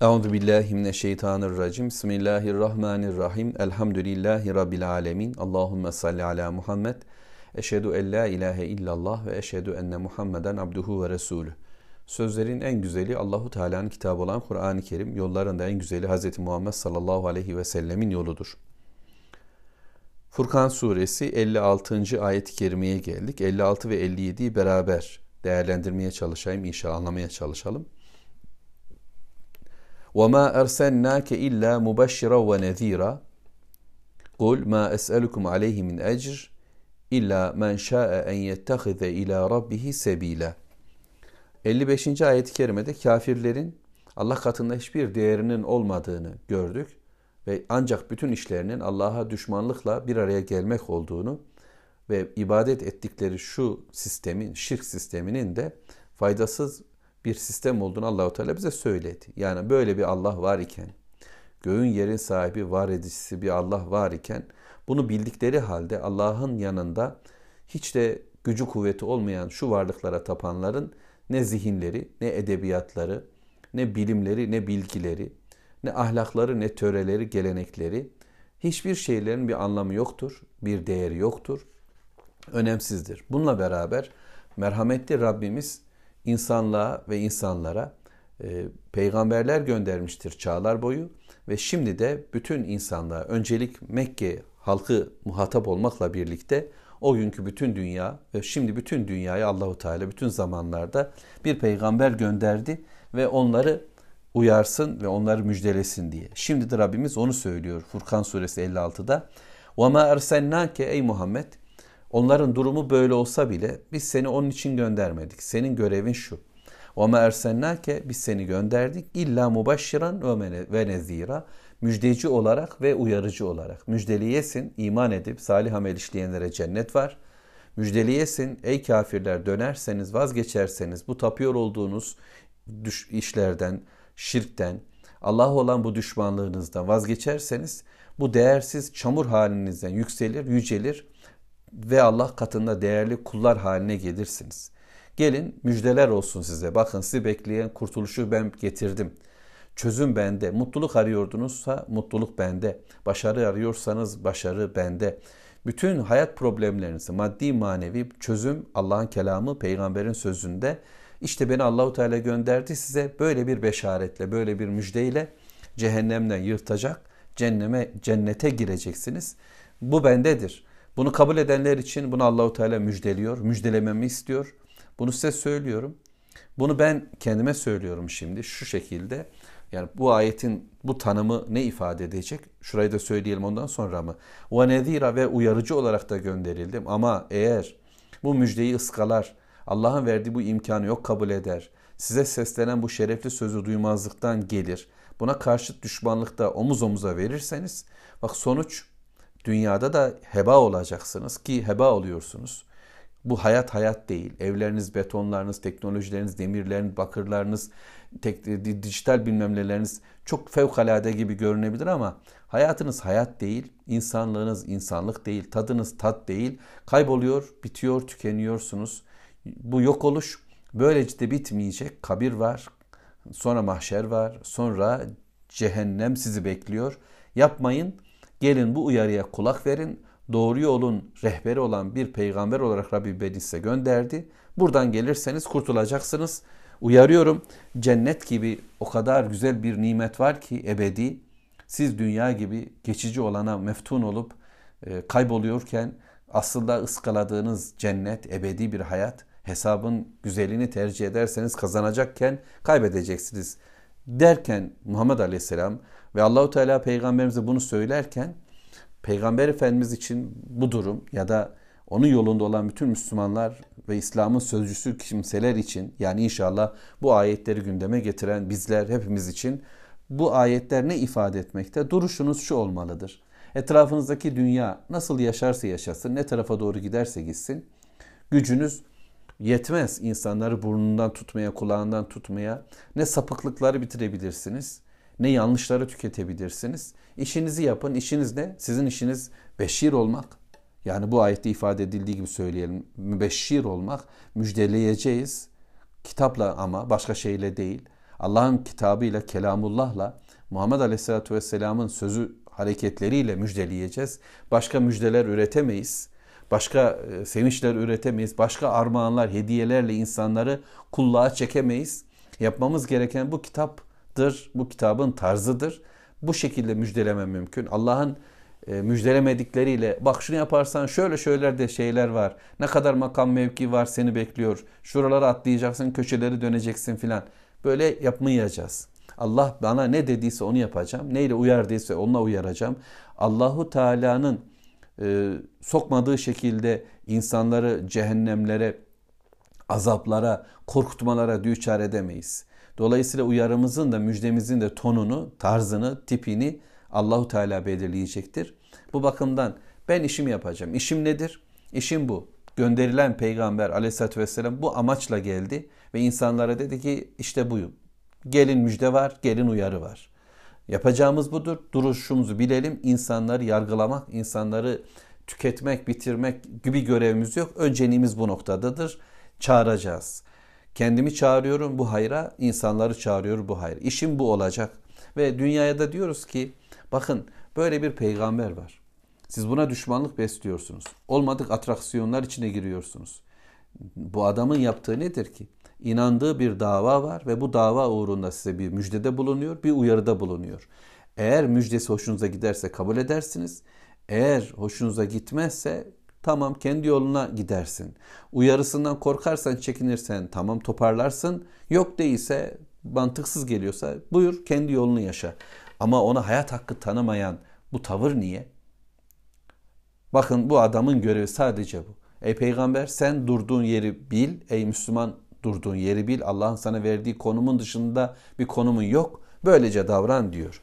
Euzu billahi mineşşeytanirracim. Bismillahirrahmanirrahim. Elhamdülillahi rabbil alamin. Allahumme salli ala Muhammed. Eşhedü en la ilahe illallah ve eşhedü enne Muhammeden abduhu ve resulü. Sözlerin en güzeli Allahu Teala'nın kitabı olan Kur'an-ı Kerim, yolların da en güzeli Hz. Muhammed sallallahu aleyhi ve sellemin yoludur. Furkan suresi 56. ayet-i kerimeye geldik. 56 ve 57'yi beraber değerlendirmeye çalışayım, inşallah anlamaya çalışalım. وَمَا أَرْسَلْنَاكَ إِلَّا مُبَشِّرًا وَنَذ۪يرًا قُلْ مَا أَسْأَلُكُمْ عَلَيْهِ مِنْ أَجْرٍ إِلَّا مَنْ شَاءَ اَنْ يَتَّخِذَ اِلَى رَبِّهِ سَب۪يلًا 55. ayet-i kerimede kafirlerin Allah katında hiçbir değerinin olmadığını gördük ve ancak bütün işlerinin Allah'a düşmanlıkla bir araya gelmek olduğunu ve ibadet ettikleri şu sistemin, şirk sisteminin de faydasız bir sistem olduğunu Allahu Teala bize söyledi. Yani böyle bir Allah var iken, göğün yerin sahibi, var edicisi bir Allah var iken bunu bildikleri halde Allah'ın yanında hiç de gücü kuvveti olmayan şu varlıklara tapanların ne zihinleri, ne edebiyatları, ne bilimleri, ne bilgileri, ne ahlakları, ne töreleri, gelenekleri, hiçbir şeylerin bir anlamı yoktur, bir değeri yoktur, önemsizdir. Bununla beraber merhametli Rabbimiz insanlığa ve insanlara e, peygamberler göndermiştir çağlar boyu ve şimdi de bütün insanlığa öncelik Mekke halkı muhatap olmakla birlikte o günkü bütün dünya ve şimdi bütün dünyaya Allahu Teala bütün zamanlarda bir peygamber gönderdi ve onları uyarsın ve onları müjdelesin diye. Şimdi de Rabbimiz onu söylüyor Furkan suresi 56'da. وَمَا اَرْسَلْنَاكَ ey Muhammed Onların durumu böyle olsa bile biz seni onun için göndermedik. Senin görevin şu. وَمَا اَرْسَلْنَاكَ Biz seni gönderdik. İlla mubaşşiran ve nezira. Müjdeci olarak ve uyarıcı olarak. Müjdeliyesin, iman edip salih amel işleyenlere cennet var. Müjdeliyesin, ey kafirler dönerseniz, vazgeçerseniz bu tapıyor olduğunuz işlerden, şirkten, Allah olan bu düşmanlığınızdan vazgeçerseniz bu değersiz çamur halinizden yükselir, yücelir ve Allah katında değerli kullar haline gelirsiniz. Gelin müjdeler olsun size. Bakın sizi bekleyen kurtuluşu ben getirdim. Çözüm bende. Mutluluk arıyordunuzsa mutluluk bende. Başarı arıyorsanız başarı bende. Bütün hayat problemlerinizi maddi manevi çözüm Allah'ın kelamı peygamberin sözünde. İşte beni Allahu Teala gönderdi size böyle bir beşaretle, böyle bir müjdeyle cehennemden yırtacak, cenneme cennete gireceksiniz. Bu bendedir. Bunu kabul edenler için bunu Allahu Teala müjdeliyor, müjdelememi istiyor. Bunu size söylüyorum. Bunu ben kendime söylüyorum şimdi şu şekilde. Yani bu ayetin bu tanımı ne ifade edecek? Şurayı da söyleyelim ondan sonra mı? Ve nezira ve uyarıcı olarak da gönderildim. Ama eğer bu müjdeyi ıskalar, Allah'ın verdiği bu imkanı yok kabul eder. Size seslenen bu şerefli sözü duymazlıktan gelir. Buna karşıt düşmanlıkta omuz omuza verirseniz bak sonuç Dünyada da heba olacaksınız ki heba oluyorsunuz. Bu hayat hayat değil. Evleriniz, betonlarınız, teknolojileriniz, demirleriniz, bakırlarınız, tek, dijital bilmemleriniz çok fevkalade gibi görünebilir ama hayatınız hayat değil, insanlığınız insanlık değil, tadınız tat değil. Kayboluyor, bitiyor, tükeniyorsunuz. Bu yok oluş böylece de bitmeyecek. Kabir var, sonra mahşer var, sonra cehennem sizi bekliyor. Yapmayın Gelin bu uyarıya kulak verin. Doğru yolun rehberi olan bir peygamber olarak Rabbi beni size gönderdi. Buradan gelirseniz kurtulacaksınız. Uyarıyorum cennet gibi o kadar güzel bir nimet var ki ebedi. Siz dünya gibi geçici olana meftun olup e, kayboluyorken aslında ıskaladığınız cennet, ebedi bir hayat, hesabın güzelini tercih ederseniz kazanacakken kaybedeceksiniz derken Muhammed Aleyhisselam ve Allahu Teala peygamberimize bunu söylerken peygamber efendimiz için bu durum ya da onun yolunda olan bütün Müslümanlar ve İslam'ın sözcüsü kimseler için yani inşallah bu ayetleri gündeme getiren bizler hepimiz için bu ayetler ne ifade etmekte? Duruşunuz şu olmalıdır. Etrafınızdaki dünya nasıl yaşarsa yaşasın, ne tarafa doğru giderse gitsin, gücünüz yetmez insanları burnundan tutmaya, kulağından tutmaya. Ne sapıklıkları bitirebilirsiniz, ne yanlışları tüketebilirsiniz. İşinizi yapın. İşiniz ne? Sizin işiniz beşir olmak. Yani bu ayette ifade edildiği gibi söyleyelim. Mübeşşir olmak. Müjdeleyeceğiz. Kitapla ama başka şeyle değil. Allah'ın kitabıyla, kelamullahla, Muhammed Aleyhisselatü Vesselam'ın sözü hareketleriyle müjdeleyeceğiz. Başka müjdeler üretemeyiz. Başka e, sevinçler üretemeyiz. Başka armağanlar, hediyelerle insanları kulluğa çekemeyiz. Yapmamız gereken bu kitaptır. Bu kitabın tarzıdır. Bu şekilde müjdeleme mümkün. Allah'ın e, müjdelemedikleriyle bak şunu yaparsan şöyle şöyle de şeyler var. Ne kadar makam mevki var seni bekliyor. Şuralara atlayacaksın, köşeleri döneceksin filan. Böyle yapmayacağız. Allah bana ne dediyse onu yapacağım. Neyle uyardıysa onunla uyaracağım. Allahu Teala'nın e, sokmadığı şekilde insanları cehennemlere, azaplara, korkutmalara düçar edemeyiz. Dolayısıyla uyarımızın da müjdemizin de tonunu, tarzını, tipini Allahu Teala belirleyecektir. Bu bakımdan ben işimi yapacağım. İşim nedir? İşim bu. Gönderilen peygamber aleyhissalatü vesselam bu amaçla geldi ve insanlara dedi ki işte buyum. Gelin müjde var, gelin uyarı var. Yapacağımız budur. Duruşumuzu bilelim. İnsanları yargılamak, insanları tüketmek, bitirmek gibi görevimiz yok. Önceliğimiz bu noktadadır. Çağıracağız. Kendimi çağırıyorum bu hayra, insanları çağırıyor bu hayra. İşim bu olacak. Ve dünyaya da diyoruz ki bakın böyle bir peygamber var. Siz buna düşmanlık besliyorsunuz. Olmadık atraksiyonlar içine giriyorsunuz. Bu adamın yaptığı nedir ki? inandığı bir dava var ve bu dava uğrunda size bir müjdede bulunuyor, bir uyarıda bulunuyor. Eğer müjdesi hoşunuza giderse kabul edersiniz. Eğer hoşunuza gitmezse tamam kendi yoluna gidersin. Uyarısından korkarsan, çekinirsen tamam toparlarsın. Yok değilse mantıksız geliyorsa buyur kendi yolunu yaşa. Ama ona hayat hakkı tanımayan bu tavır niye? Bakın bu adamın görevi sadece bu. Ey peygamber sen durduğun yeri bil. Ey Müslüman durduğun yeri bil. Allah'ın sana verdiği konumun dışında bir konumun yok. Böylece davran diyor.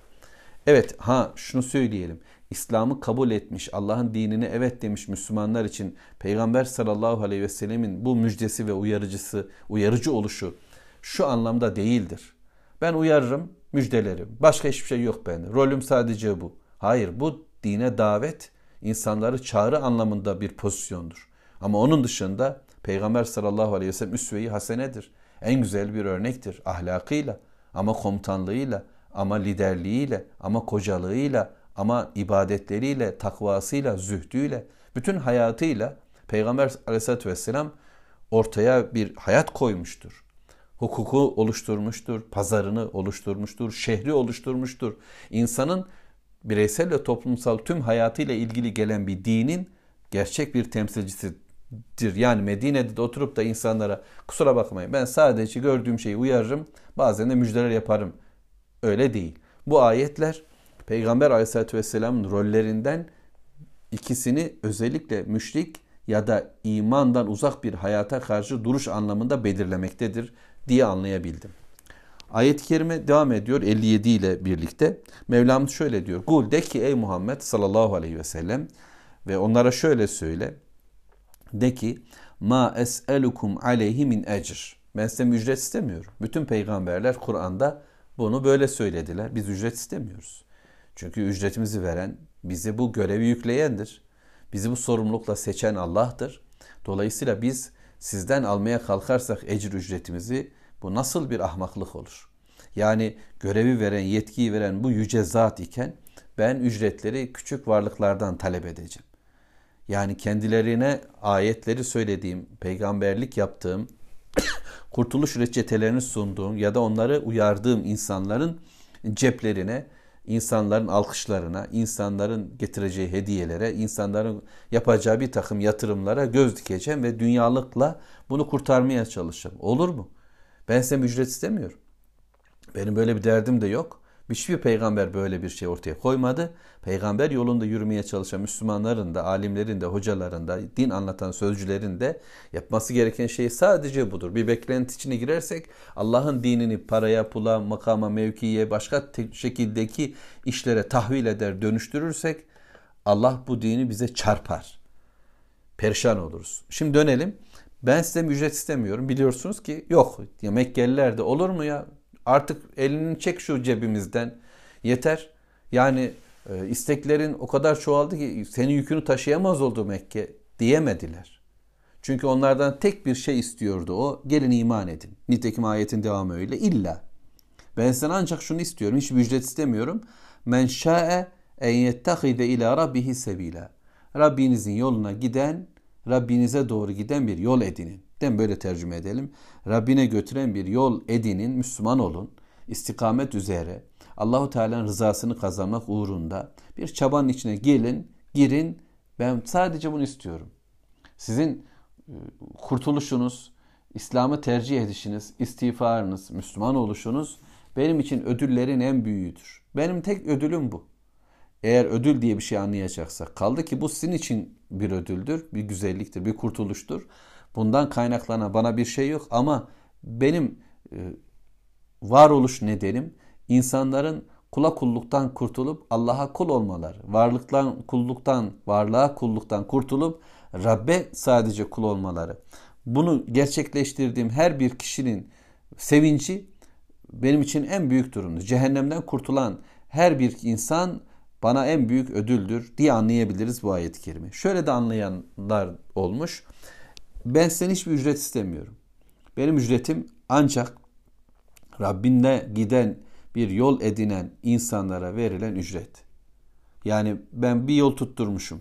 Evet ha şunu söyleyelim. İslam'ı kabul etmiş, Allah'ın dinine evet demiş Müslümanlar için Peygamber sallallahu aleyhi ve sellemin bu müjdesi ve uyarıcısı, uyarıcı oluşu şu anlamda değildir. Ben uyarırım, müjdelerim. Başka hiçbir şey yok bende. Rolüm sadece bu. Hayır, bu dine davet, insanları çağrı anlamında bir pozisyondur. Ama onun dışında Peygamber sallallahu aleyhi ve sellem üsve-i hasenedir. En güzel bir örnektir ahlakıyla ama komutanlığıyla ama liderliğiyle ama kocalığıyla ama ibadetleriyle, takvasıyla, zühdüyle, bütün hayatıyla Peygamber aleyhissalatü vesselam ortaya bir hayat koymuştur. Hukuku oluşturmuştur, pazarını oluşturmuştur, şehri oluşturmuştur. İnsanın bireysel ve toplumsal tüm hayatıyla ilgili gelen bir dinin gerçek bir temsilcisi dir. Yani Medine'de de oturup da insanlara kusura bakmayın ben sadece gördüğüm şeyi uyarırım bazen de müjdeler yaparım. Öyle değil. Bu ayetler Peygamber aleyhissalatü vesselamın rollerinden ikisini özellikle müşrik ya da imandan uzak bir hayata karşı duruş anlamında belirlemektedir diye anlayabildim. Ayet-i kerime devam ediyor 57 ile birlikte. Mevlamız şöyle diyor. Kul de ki ey Muhammed sallallahu aleyhi ve sellem ve onlara şöyle söyle. De ki ma es'elukum aleyhi min ecr. Ben size ücret istemiyorum. Bütün peygamberler Kur'an'da bunu böyle söylediler. Biz ücret istemiyoruz. Çünkü ücretimizi veren, bizi bu görevi yükleyendir. Bizi bu sorumlulukla seçen Allah'tır. Dolayısıyla biz sizden almaya kalkarsak ecir ücretimizi bu nasıl bir ahmaklık olur? Yani görevi veren, yetkiyi veren bu yüce zat iken ben ücretleri küçük varlıklardan talep edeceğim. Yani kendilerine ayetleri söylediğim, peygamberlik yaptığım, kurtuluş reçetelerini sunduğum ya da onları uyardığım insanların ceplerine, insanların alkışlarına, insanların getireceği hediyelere, insanların yapacağı bir takım yatırımlara göz dikeceğim ve dünyalıkla bunu kurtarmaya çalışacağım. Olur mu? Ben size ücret istemiyorum. Benim böyle bir derdim de yok. Hiçbir peygamber böyle bir şey ortaya koymadı. Peygamber yolunda yürümeye çalışan Müslümanların da, alimlerin de, hocaların da, din anlatan sözcülerin de yapması gereken şey sadece budur. Bir beklenti içine girersek Allah'ın dinini paraya, pula, makama, mevkiye, başka şekildeki işlere tahvil eder, dönüştürürsek Allah bu dini bize çarpar. Perişan oluruz. Şimdi dönelim. Ben size ücret istemiyorum. Biliyorsunuz ki yok. Ya Mekkeliler de olur mu ya? Artık elini çek şu cebimizden. Yeter. Yani e, isteklerin o kadar çoğaldı ki senin yükünü taşıyamaz oldu Mekke diyemediler. Çünkü onlardan tek bir şey istiyordu o. Gelin iman edin. Nitekim ayetin devamı öyle. İlla. Ben sana ancak şunu istiyorum. Hiçbir ücret istemiyorum. Men şa'e en yettehide ila rabbihi sebila. Rabbinizin yoluna giden, Rabbinize doğru giden bir yol edinin. Den böyle tercüme edelim. Rabbine götüren bir yol edinin, Müslüman olun. istikamet üzere Allahu Teala'nın rızasını kazanmak uğrunda bir çabanın içine gelin, girin. Ben sadece bunu istiyorum. Sizin e, kurtuluşunuz, İslam'ı tercih edişiniz, istiğfarınız, Müslüman oluşunuz benim için ödüllerin en büyüğüdür. Benim tek ödülüm bu. Eğer ödül diye bir şey anlayacaksak kaldı ki bu sizin için bir ödüldür, bir güzelliktir, bir kurtuluştur. Bundan kaynaklanan bana bir şey yok ama benim e, varoluş nedenim insanların kula kulluktan kurtulup Allah'a kul olmaları, varlıktan kulluktan, varlığa kulluktan kurtulup Rabbe sadece kul olmaları. Bunu gerçekleştirdiğim her bir kişinin sevinci benim için en büyük durumdur. Cehennemden kurtulan her bir insan bana en büyük ödüldür diye anlayabiliriz bu ayet-i kerime. Şöyle de anlayanlar olmuş. Ben senin hiçbir ücret istemiyorum. Benim ücretim ancak Rabbinde giden bir yol edinen insanlara verilen ücret. Yani ben bir yol tutturmuşum.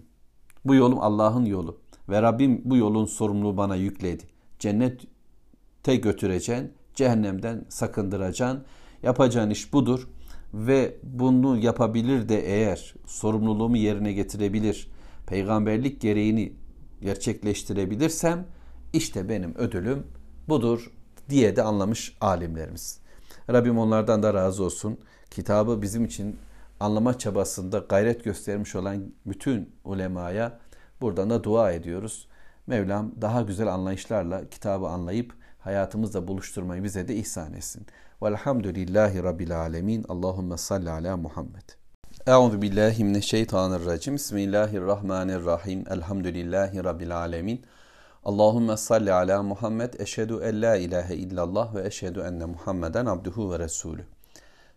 Bu yolum Allah'ın yolu. Ve Rabbim bu yolun sorumluluğu bana yükledi. Cennete götüreceksin, cehennemden sakındıracaksın. Yapacağın iş budur. Ve bunu yapabilir de eğer sorumluluğumu yerine getirebilir, peygamberlik gereğini gerçekleştirebilirsem işte benim ödülüm budur diye de anlamış alimlerimiz. Rabbim onlardan da razı olsun. Kitabı bizim için anlama çabasında gayret göstermiş olan bütün ulemaya buradan da dua ediyoruz. Mevlam daha güzel anlayışlarla kitabı anlayıp hayatımızda buluşturmayı bize de ihsan etsin. Velhamdülillahi Rabbil Alemin. Allahümme salli ala Muhammed. Euzu billahi mineşşeytanirracim. Bismillahirrahmanirrahim. Elhamdülillahi Rabbil Alemin. Allahümme salli ala Muhammed. Eşhedü en la ilahe illallah ve eşhedü enne Muhammeden abduhu ve resulü.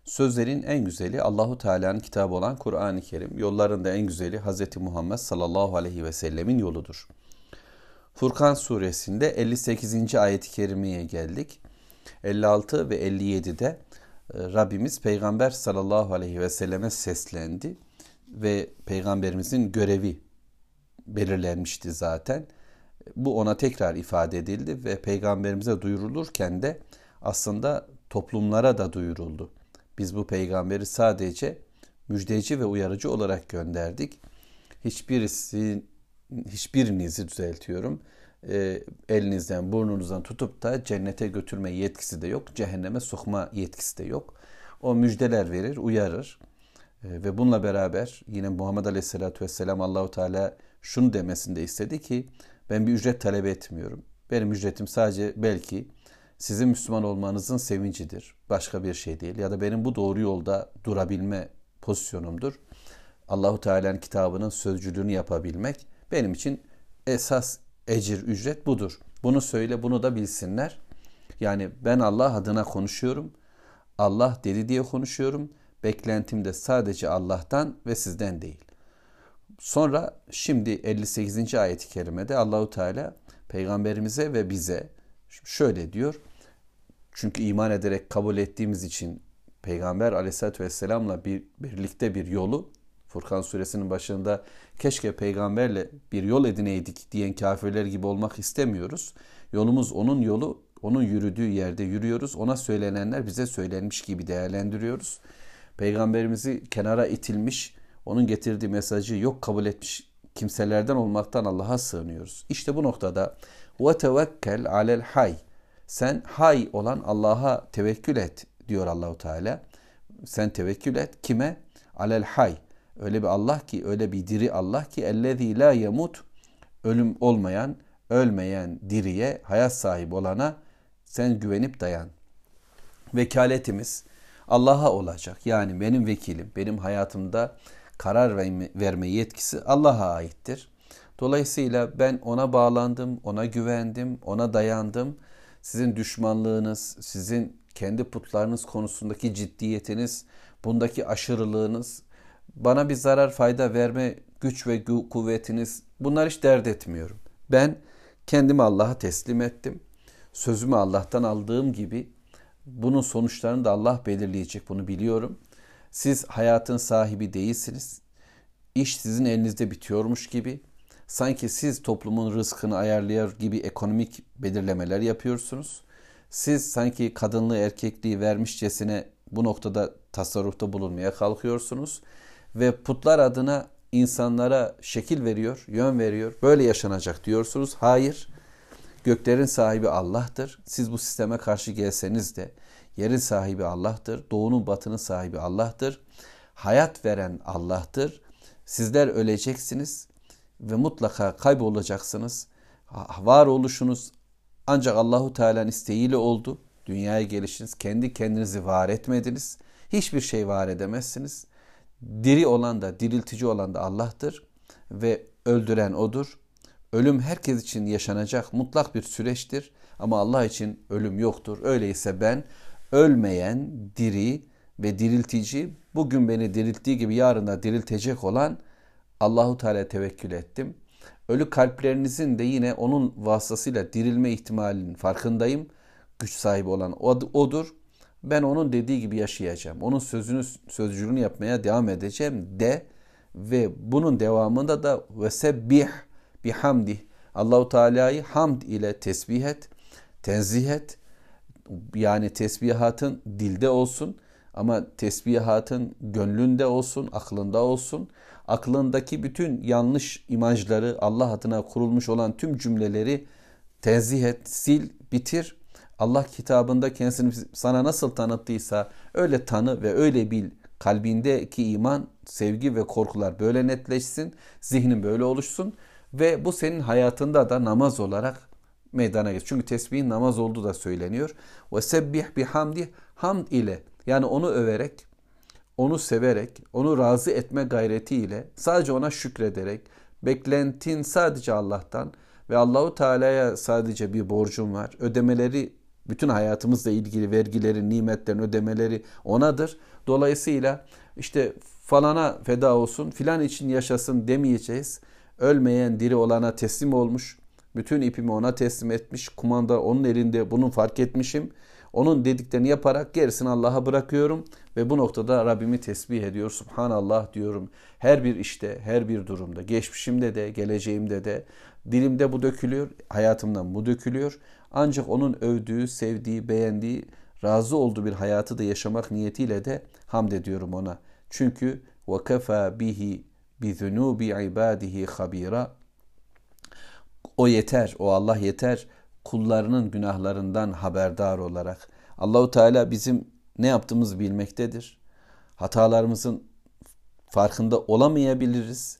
Sözlerin en güzeli Allahu Teala'nın kitabı olan Kur'an-ı Kerim. Yollarında en güzeli Hz. Muhammed sallallahu aleyhi ve sellemin yoludur. Furkan suresinde 58. ayet-i kerimeye geldik. 56 ve 57'de e, Rabbimiz Peygamber sallallahu aleyhi ve selleme seslendi ve Peygamberimizin görevi belirlenmişti zaten. Bu ona tekrar ifade edildi ve Peygamberimize duyurulurken de aslında toplumlara da duyuruldu. Biz bu peygamberi sadece müjdeci ve uyarıcı olarak gönderdik. Hiçbirisi hiçbirinizi düzeltiyorum. E, elinizden burnunuzdan tutup da cennete götürme yetkisi de yok. Cehenneme sokma yetkisi de yok. O müjdeler verir, uyarır. E, ve bununla beraber yine Muhammed Aleyhisselatü Vesselam Allahu Teala şunu demesini de istedi ki ben bir ücret talep etmiyorum. Benim ücretim sadece belki sizin Müslüman olmanızın sevincidir. Başka bir şey değil. Ya da benim bu doğru yolda durabilme pozisyonumdur. Allahu Teala'nın kitabının sözcülüğünü yapabilmek benim için esas ecir, ücret budur. Bunu söyle, bunu da bilsinler. Yani ben Allah adına konuşuyorum. Allah dedi diye konuşuyorum. Beklentim de sadece Allah'tan ve sizden değil. Sonra şimdi 58. ayet-i kerimede Allahu Teala peygamberimize ve bize şöyle diyor. Çünkü iman ederek kabul ettiğimiz için Peygamber aleyhissalatü vesselamla bir, birlikte bir yolu Furkan suresinin başında keşke peygamberle bir yol edineydik diyen kafirler gibi olmak istemiyoruz. Yolumuz onun yolu, onun yürüdüğü yerde yürüyoruz. Ona söylenenler bize söylenmiş gibi değerlendiriyoruz. Peygamberimizi kenara itilmiş, onun getirdiği mesajı yok kabul etmiş kimselerden olmaktan Allah'a sığınıyoruz. İşte bu noktada ve tevekkel alel hay. Sen hay olan Allah'a tevekkül et diyor Allahu Teala. Sen tevekkül et kime? Alel hay. Öyle bir Allah ki, öyle bir diri Allah ki ellezî la yemut ölüm olmayan, ölmeyen diriye, hayat sahibi olana sen güvenip dayan. Vekaletimiz Allah'a olacak. Yani benim vekilim, benim hayatımda karar verme yetkisi Allah'a aittir. Dolayısıyla ben ona bağlandım, ona güvendim, ona dayandım. Sizin düşmanlığınız, sizin kendi putlarınız konusundaki ciddiyetiniz, bundaki aşırılığınız bana bir zarar fayda verme güç ve kuvvetiniz bunlar hiç dert etmiyorum. Ben kendimi Allah'a teslim ettim. Sözümü Allah'tan aldığım gibi Bunun sonuçlarını da Allah belirleyecek bunu biliyorum. Siz hayatın sahibi değilsiniz. İş sizin elinizde bitiyormuş gibi. Sanki siz toplumun rızkını ayarlıyor gibi ekonomik belirlemeler yapıyorsunuz. Siz sanki kadınlığı erkekliği vermişçesine bu noktada tasarrufta bulunmaya kalkıyorsunuz. Ve putlar adına insanlara şekil veriyor, yön veriyor. Böyle yaşanacak diyorsunuz. Hayır. Göklerin sahibi Allah'tır. Siz bu sisteme karşı gelseniz de yerin sahibi Allah'tır. Doğunun batının sahibi Allah'tır. Hayat veren Allah'tır. Sizler öleceksiniz ve mutlaka kaybolacaksınız. Varoluşunuz ancak Allahu Teala'nın isteğiyle oldu. Dünyaya gelişiniz kendi kendinizi var etmediniz. Hiçbir şey var edemezsiniz. Diri olan da diriltici olan da Allah'tır ve öldüren odur. Ölüm herkes için yaşanacak mutlak bir süreçtir ama Allah için ölüm yoktur. Öyleyse ben ölmeyen, diri ve diriltici, bugün beni dirilttiği gibi yarın da diriltecek olan Allahu Teala tevekkül ettim. Ölü kalplerinizin de yine onun vasıtasıyla dirilme ihtimalinin farkındayım. Güç sahibi olan odur. Ben onun dediği gibi yaşayacağım. Onun sözünü sözcülüğünü yapmaya devam edeceğim de ve bunun devamında da ve sebbih bihamdih. Allahu Teala'yı hamd ile tesbih et, tenzih et. Yani tesbihatın dilde olsun ama tesbihatın gönlünde olsun, aklında olsun. Aklındaki bütün yanlış imajları, Allah adına kurulmuş olan tüm cümleleri tenzih et, sil, bitir. Allah kitabında kendisini sana nasıl tanıttıysa öyle tanı ve öyle bil. Kalbindeki iman, sevgi ve korkular böyle netleşsin. Zihnin böyle oluşsun. Ve bu senin hayatında da namaz olarak meydana gelir. Çünkü tesbihin namaz olduğu da söyleniyor. Ve sebbih bihamdi hamd ile yani onu överek, onu severek, onu razı etme gayretiyle sadece ona şükrederek beklentin sadece Allah'tan ve Allahu Teala'ya sadece bir borcum var. Ödemeleri bütün hayatımızla ilgili vergilerin, nimetlerin ödemeleri onadır. Dolayısıyla işte falana feda olsun, filan için yaşasın demeyeceğiz. Ölmeyen diri olana teslim olmuş. Bütün ipimi ona teslim etmiş. Kumanda onun elinde bunu fark etmişim. Onun dediklerini yaparak gerisini Allah'a bırakıyorum ve bu noktada Rabbimi tesbih ediyor. Subhanallah diyorum. Her bir işte, her bir durumda, geçmişimde de, geleceğimde de dilimde bu dökülüyor, hayatımdan bu dökülüyor. Ancak onun övdüğü, sevdiği, beğendiği, razı olduğu bir hayatı da yaşamak niyetiyle de hamd ediyorum ona. Çünkü وَكَفَى bihi بِذُنُوبِ عِبَادِهِ خَب۪يرًا O yeter, o Allah yeter kullarının günahlarından haberdar olarak. Allahu Teala bizim ne yaptığımızı bilmektedir. Hatalarımızın farkında olamayabiliriz.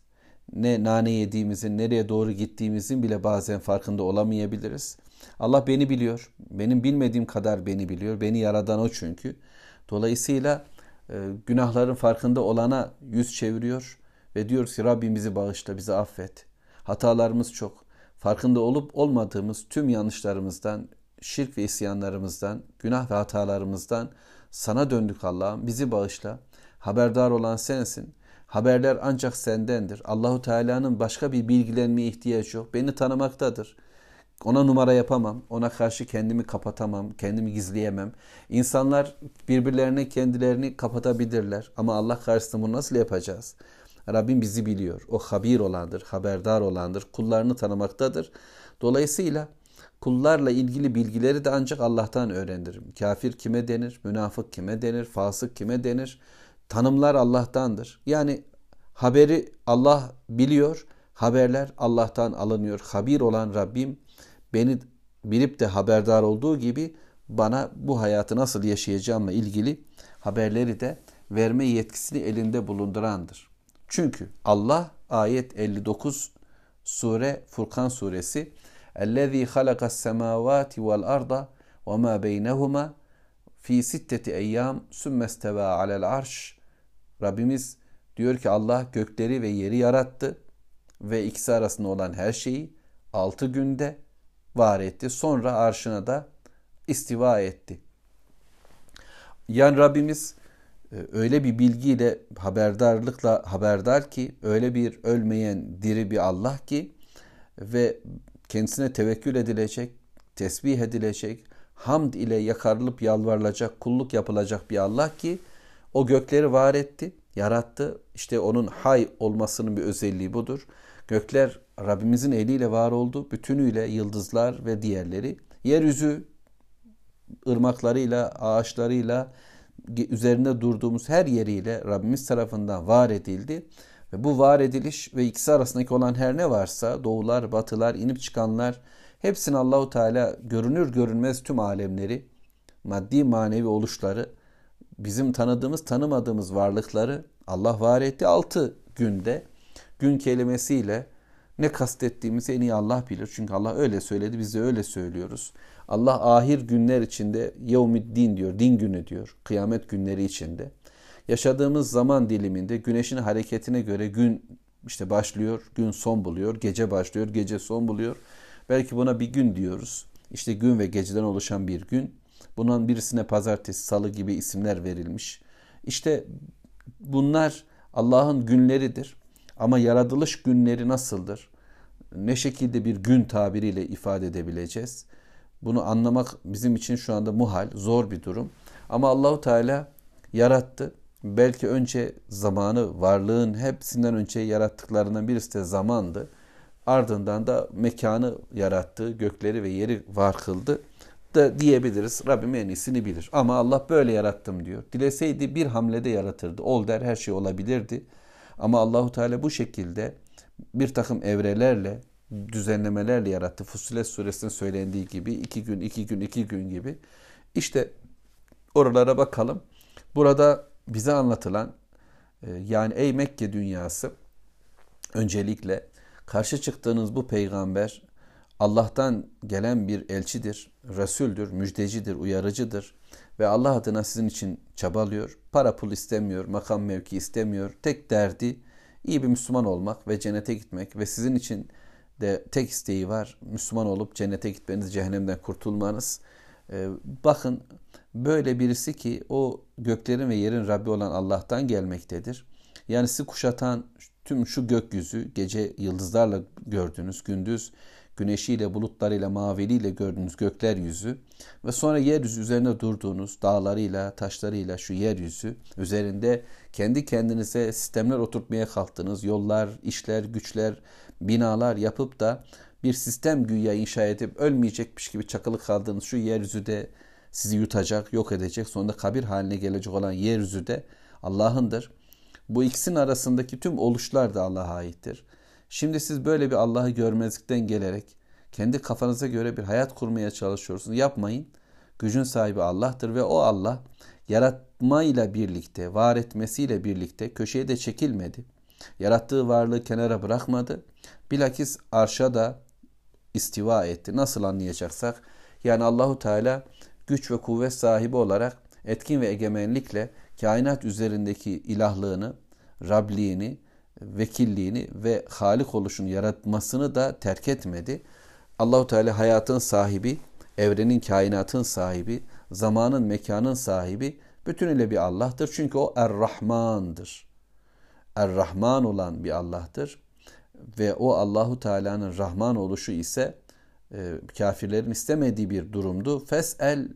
Ne nane yediğimizin, nereye doğru gittiğimizin bile bazen farkında olamayabiliriz. Allah beni biliyor. Benim bilmediğim kadar beni biliyor. Beni yaradan o çünkü. Dolayısıyla e, günahların farkında olana yüz çeviriyor ve diyor ki Rabbim bizi bağışla, bizi affet. Hatalarımız çok. Farkında olup olmadığımız tüm yanlışlarımızdan, şirk ve isyanlarımızdan, günah ve hatalarımızdan sana döndük Allah'ım. Bizi bağışla. Haberdar olan sensin. Haberler ancak sendendir. Allahu Teala'nın başka bir bilgilenmeye ihtiyacı yok. Beni tanımaktadır. Ona numara yapamam. Ona karşı kendimi kapatamam. Kendimi gizleyemem. İnsanlar birbirlerine kendilerini kapatabilirler. Ama Allah karşısında bunu nasıl yapacağız? Rabbim bizi biliyor. O habir olandır, haberdar olandır. Kullarını tanımaktadır. Dolayısıyla kullarla ilgili bilgileri de ancak Allah'tan öğrenirim. Kafir kime denir? Münafık kime denir? Fasık kime denir? Tanımlar Allah'tandır. Yani haberi Allah biliyor. Haberler Allah'tan alınıyor. Habir olan Rabbim beni bilip de haberdar olduğu gibi bana bu hayatı nasıl yaşayacağımla ilgili haberleri de verme yetkisini elinde bulundurandır. Çünkü Allah ayet 59 sure Furkan suresi اَلَّذ۪ي خَلَقَ السَّمَاوَاتِ وَالْأَرْضَ وَمَا بَيْنَهُمَا fi sitteti eyyam sümmesteva alel arş. Rabbimiz diyor ki Allah gökleri ve yeri yarattı ve ikisi arasında olan her şeyi altı günde var etti. Sonra arşına da istiva etti. Yani Rabbimiz e, öyle bir bilgiyle haberdarlıkla haberdar ki öyle bir ölmeyen diri bir Allah ki ve kendisine tevekkül edilecek, tesbih edilecek, hamd ile yakarılıp yalvarılacak, kulluk yapılacak bir Allah ki o gökleri var etti, yarattı. İşte onun hay olmasının bir özelliği budur. Gökler Rabbimizin eliyle var oldu. Bütünüyle yıldızlar ve diğerleri. Yeryüzü ırmaklarıyla, ağaçlarıyla, üzerinde durduğumuz her yeriyle Rabbimiz tarafından var edildi. Ve bu var ediliş ve ikisi arasındaki olan her ne varsa doğular, batılar, inip çıkanlar hepsini Allahu Teala görünür görünmez tüm alemleri, maddi manevi oluşları, bizim tanıdığımız tanımadığımız varlıkları Allah var etti altı günde. Gün kelimesiyle ne kastettiğimizi en iyi Allah bilir. Çünkü Allah öyle söyledi, biz de öyle söylüyoruz. Allah ahir günler içinde yevmiddin diyor, din günü diyor, kıyamet günleri içinde. Yaşadığımız zaman diliminde güneşin hareketine göre gün işte başlıyor, gün son buluyor, gece başlıyor, gece son buluyor. Belki buna bir gün diyoruz. İşte gün ve geceden oluşan bir gün. Bunun birisine pazartesi, salı gibi isimler verilmiş. İşte bunlar Allah'ın günleridir. Ama yaratılış günleri nasıldır? Ne şekilde bir gün tabiriyle ifade edebileceğiz? Bunu anlamak bizim için şu anda muhal, zor bir durum. Ama Allahu Teala yarattı. Belki önce zamanı, varlığın hepsinden önce yarattıklarından birisi de zamandı. Ardından da mekanı yarattı, gökleri ve yeri var kıldı da diyebiliriz. Rabbim en iyisini bilir. Ama Allah böyle yarattım diyor. Dileseydi bir hamlede yaratırdı. Ol der her şey olabilirdi. Ama Allahu Teala bu şekilde bir takım evrelerle, düzenlemelerle yarattı. Fussilet suresinin söylendiği gibi iki gün, iki gün, iki gün gibi. İşte oralara bakalım. Burada bize anlatılan e, yani ey Mekke dünyası öncelikle karşı çıktığınız bu peygamber Allah'tan gelen bir elçidir, Resuldür, müjdecidir, uyarıcıdır ve Allah adına sizin için çabalıyor. Para pul istemiyor, makam mevki istemiyor. Tek derdi iyi bir Müslüman olmak ve cennete gitmek ve sizin için de tek isteği var. Müslüman olup cennete gitmeniz, cehennemden kurtulmanız. Ee, bakın böyle birisi ki o göklerin ve yerin Rabbi olan Allah'tan gelmektedir. Yani sizi kuşatan tüm şu gökyüzü, gece yıldızlarla gördüğünüz, gündüz güneşiyle, bulutlarıyla, maviliyle gördüğünüz gökler yüzü ve sonra yeryüzü üzerine durduğunuz dağlarıyla, taşlarıyla şu yeryüzü üzerinde kendi kendinize sistemler oturtmaya kalktınız. Yollar, işler, güçler, binalar yapıp da bir sistem güya inşa edip ölmeyecekmiş gibi çakılı kaldığınız şu yeryüzü de sizi yutacak, yok edecek. Sonunda kabir haline gelecek olan yeryüzü de Allah'ındır. Bu ikisinin arasındaki tüm oluşlar da Allah'a aittir. Şimdi siz böyle bir Allah'ı görmezlikten gelerek kendi kafanıza göre bir hayat kurmaya çalışıyorsunuz. Yapmayın. Gücün sahibi Allah'tır ve o Allah yaratmayla birlikte, var etmesiyle birlikte köşeye de çekilmedi. Yarattığı varlığı kenara bırakmadı. Bilakis arşa da istiva etti. Nasıl anlayacaksak yani Allahu Teala güç ve kuvvet sahibi olarak etkin ve egemenlikle kainat üzerindeki ilahlığını, Rabliğini, vekilliğini ve halik oluşunu yaratmasını da terk etmedi. Allahu Teala hayatın sahibi, evrenin kainatın sahibi, zamanın mekanın sahibi bütünüyle bir Allah'tır. Çünkü o Er-Rahman'dır. Er-Rahman olan bir Allah'tır. Ve o Allahu Teala'nın Rahman oluşu ise e, kafirlerin istemediği bir durumdu. Fes'el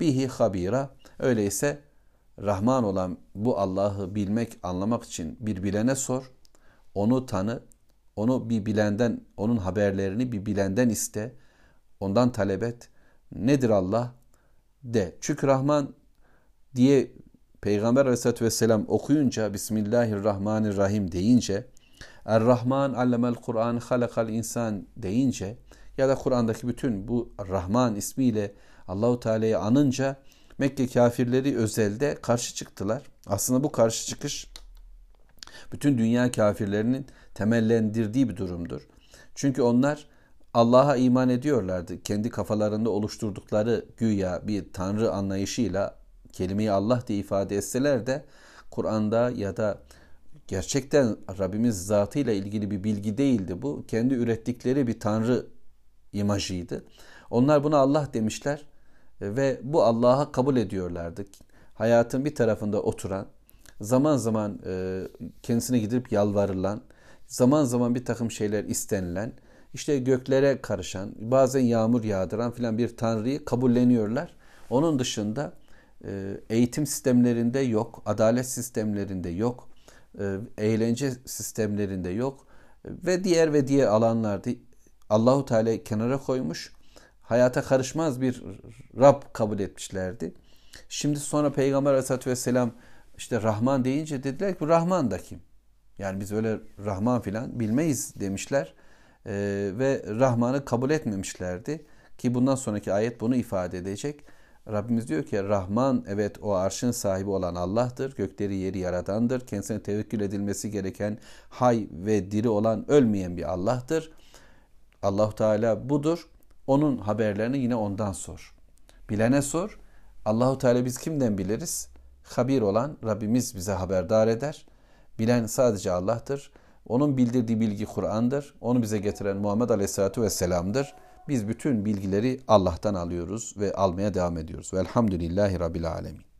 bihi habira. Öyleyse Rahman olan bu Allah'ı bilmek, anlamak için bir bilene sor. Onu tanı, onu bir bilenden, onun haberlerini bir bilenden iste. Ondan talep et. Nedir Allah? De. Çünkü Rahman diye Peygamber Aleyhisselatü Vesselam okuyunca Bismillahirrahmanirrahim deyince Er-Rahman allemel Kur'an halakal insan deyince ya da Kur'an'daki bütün bu Rahman ismiyle Allahu Teala'yı anınca Mekke kafirleri özelde karşı çıktılar. Aslında bu karşı çıkış bütün dünya kafirlerinin temellendirdiği bir durumdur. Çünkü onlar Allah'a iman ediyorlardı. Kendi kafalarında oluşturdukları güya bir tanrı anlayışıyla kelimeyi Allah diye ifade etseler de Kur'an'da ya da gerçekten Rabbimiz zatıyla ilgili bir bilgi değildi bu. Kendi ürettikleri bir tanrı imajıydı. Onlar buna Allah demişler ve bu Allah'a kabul ediyorlardı. Hayatın bir tarafında oturan, zaman zaman e, kendisine gidip yalvarılan, zaman zaman bir takım şeyler istenilen, işte göklere karışan, bazen yağmur yağdıran filan bir tanrıyı kabulleniyorlar. Onun dışında eğitim sistemlerinde yok, adalet sistemlerinde yok, e, eğlence sistemlerinde yok ve diğer ve diğer alanlarda Allahu Teala kenara koymuş. Hayata karışmaz bir Rab kabul etmişlerdi. Şimdi sonra Peygamber Aleyhisselatü Vesselam işte Rahman deyince dediler ki Rahman da kim? Yani biz öyle Rahman filan bilmeyiz demişler. Ee, ve Rahman'ı kabul etmemişlerdi. Ki bundan sonraki ayet bunu ifade edecek. Rabbimiz diyor ki Rahman evet o arşın sahibi olan Allah'tır. Gökleri yeri yaradandır. Kendisine tevekkül edilmesi gereken hay ve diri olan ölmeyen bir Allah'tır. Allahu Teala budur. Onun haberlerini yine ondan sor. Bilene sor. Allahu Teala biz kimden biliriz? Habir olan Rabbimiz bize haberdar eder. Bilen sadece Allah'tır. Onun bildirdiği bilgi Kur'an'dır. Onu bize getiren Muhammed Aleyhisselatü Vesselam'dır. Biz bütün bilgileri Allah'tan alıyoruz ve almaya devam ediyoruz. Velhamdülillahi Rabbil Alemin.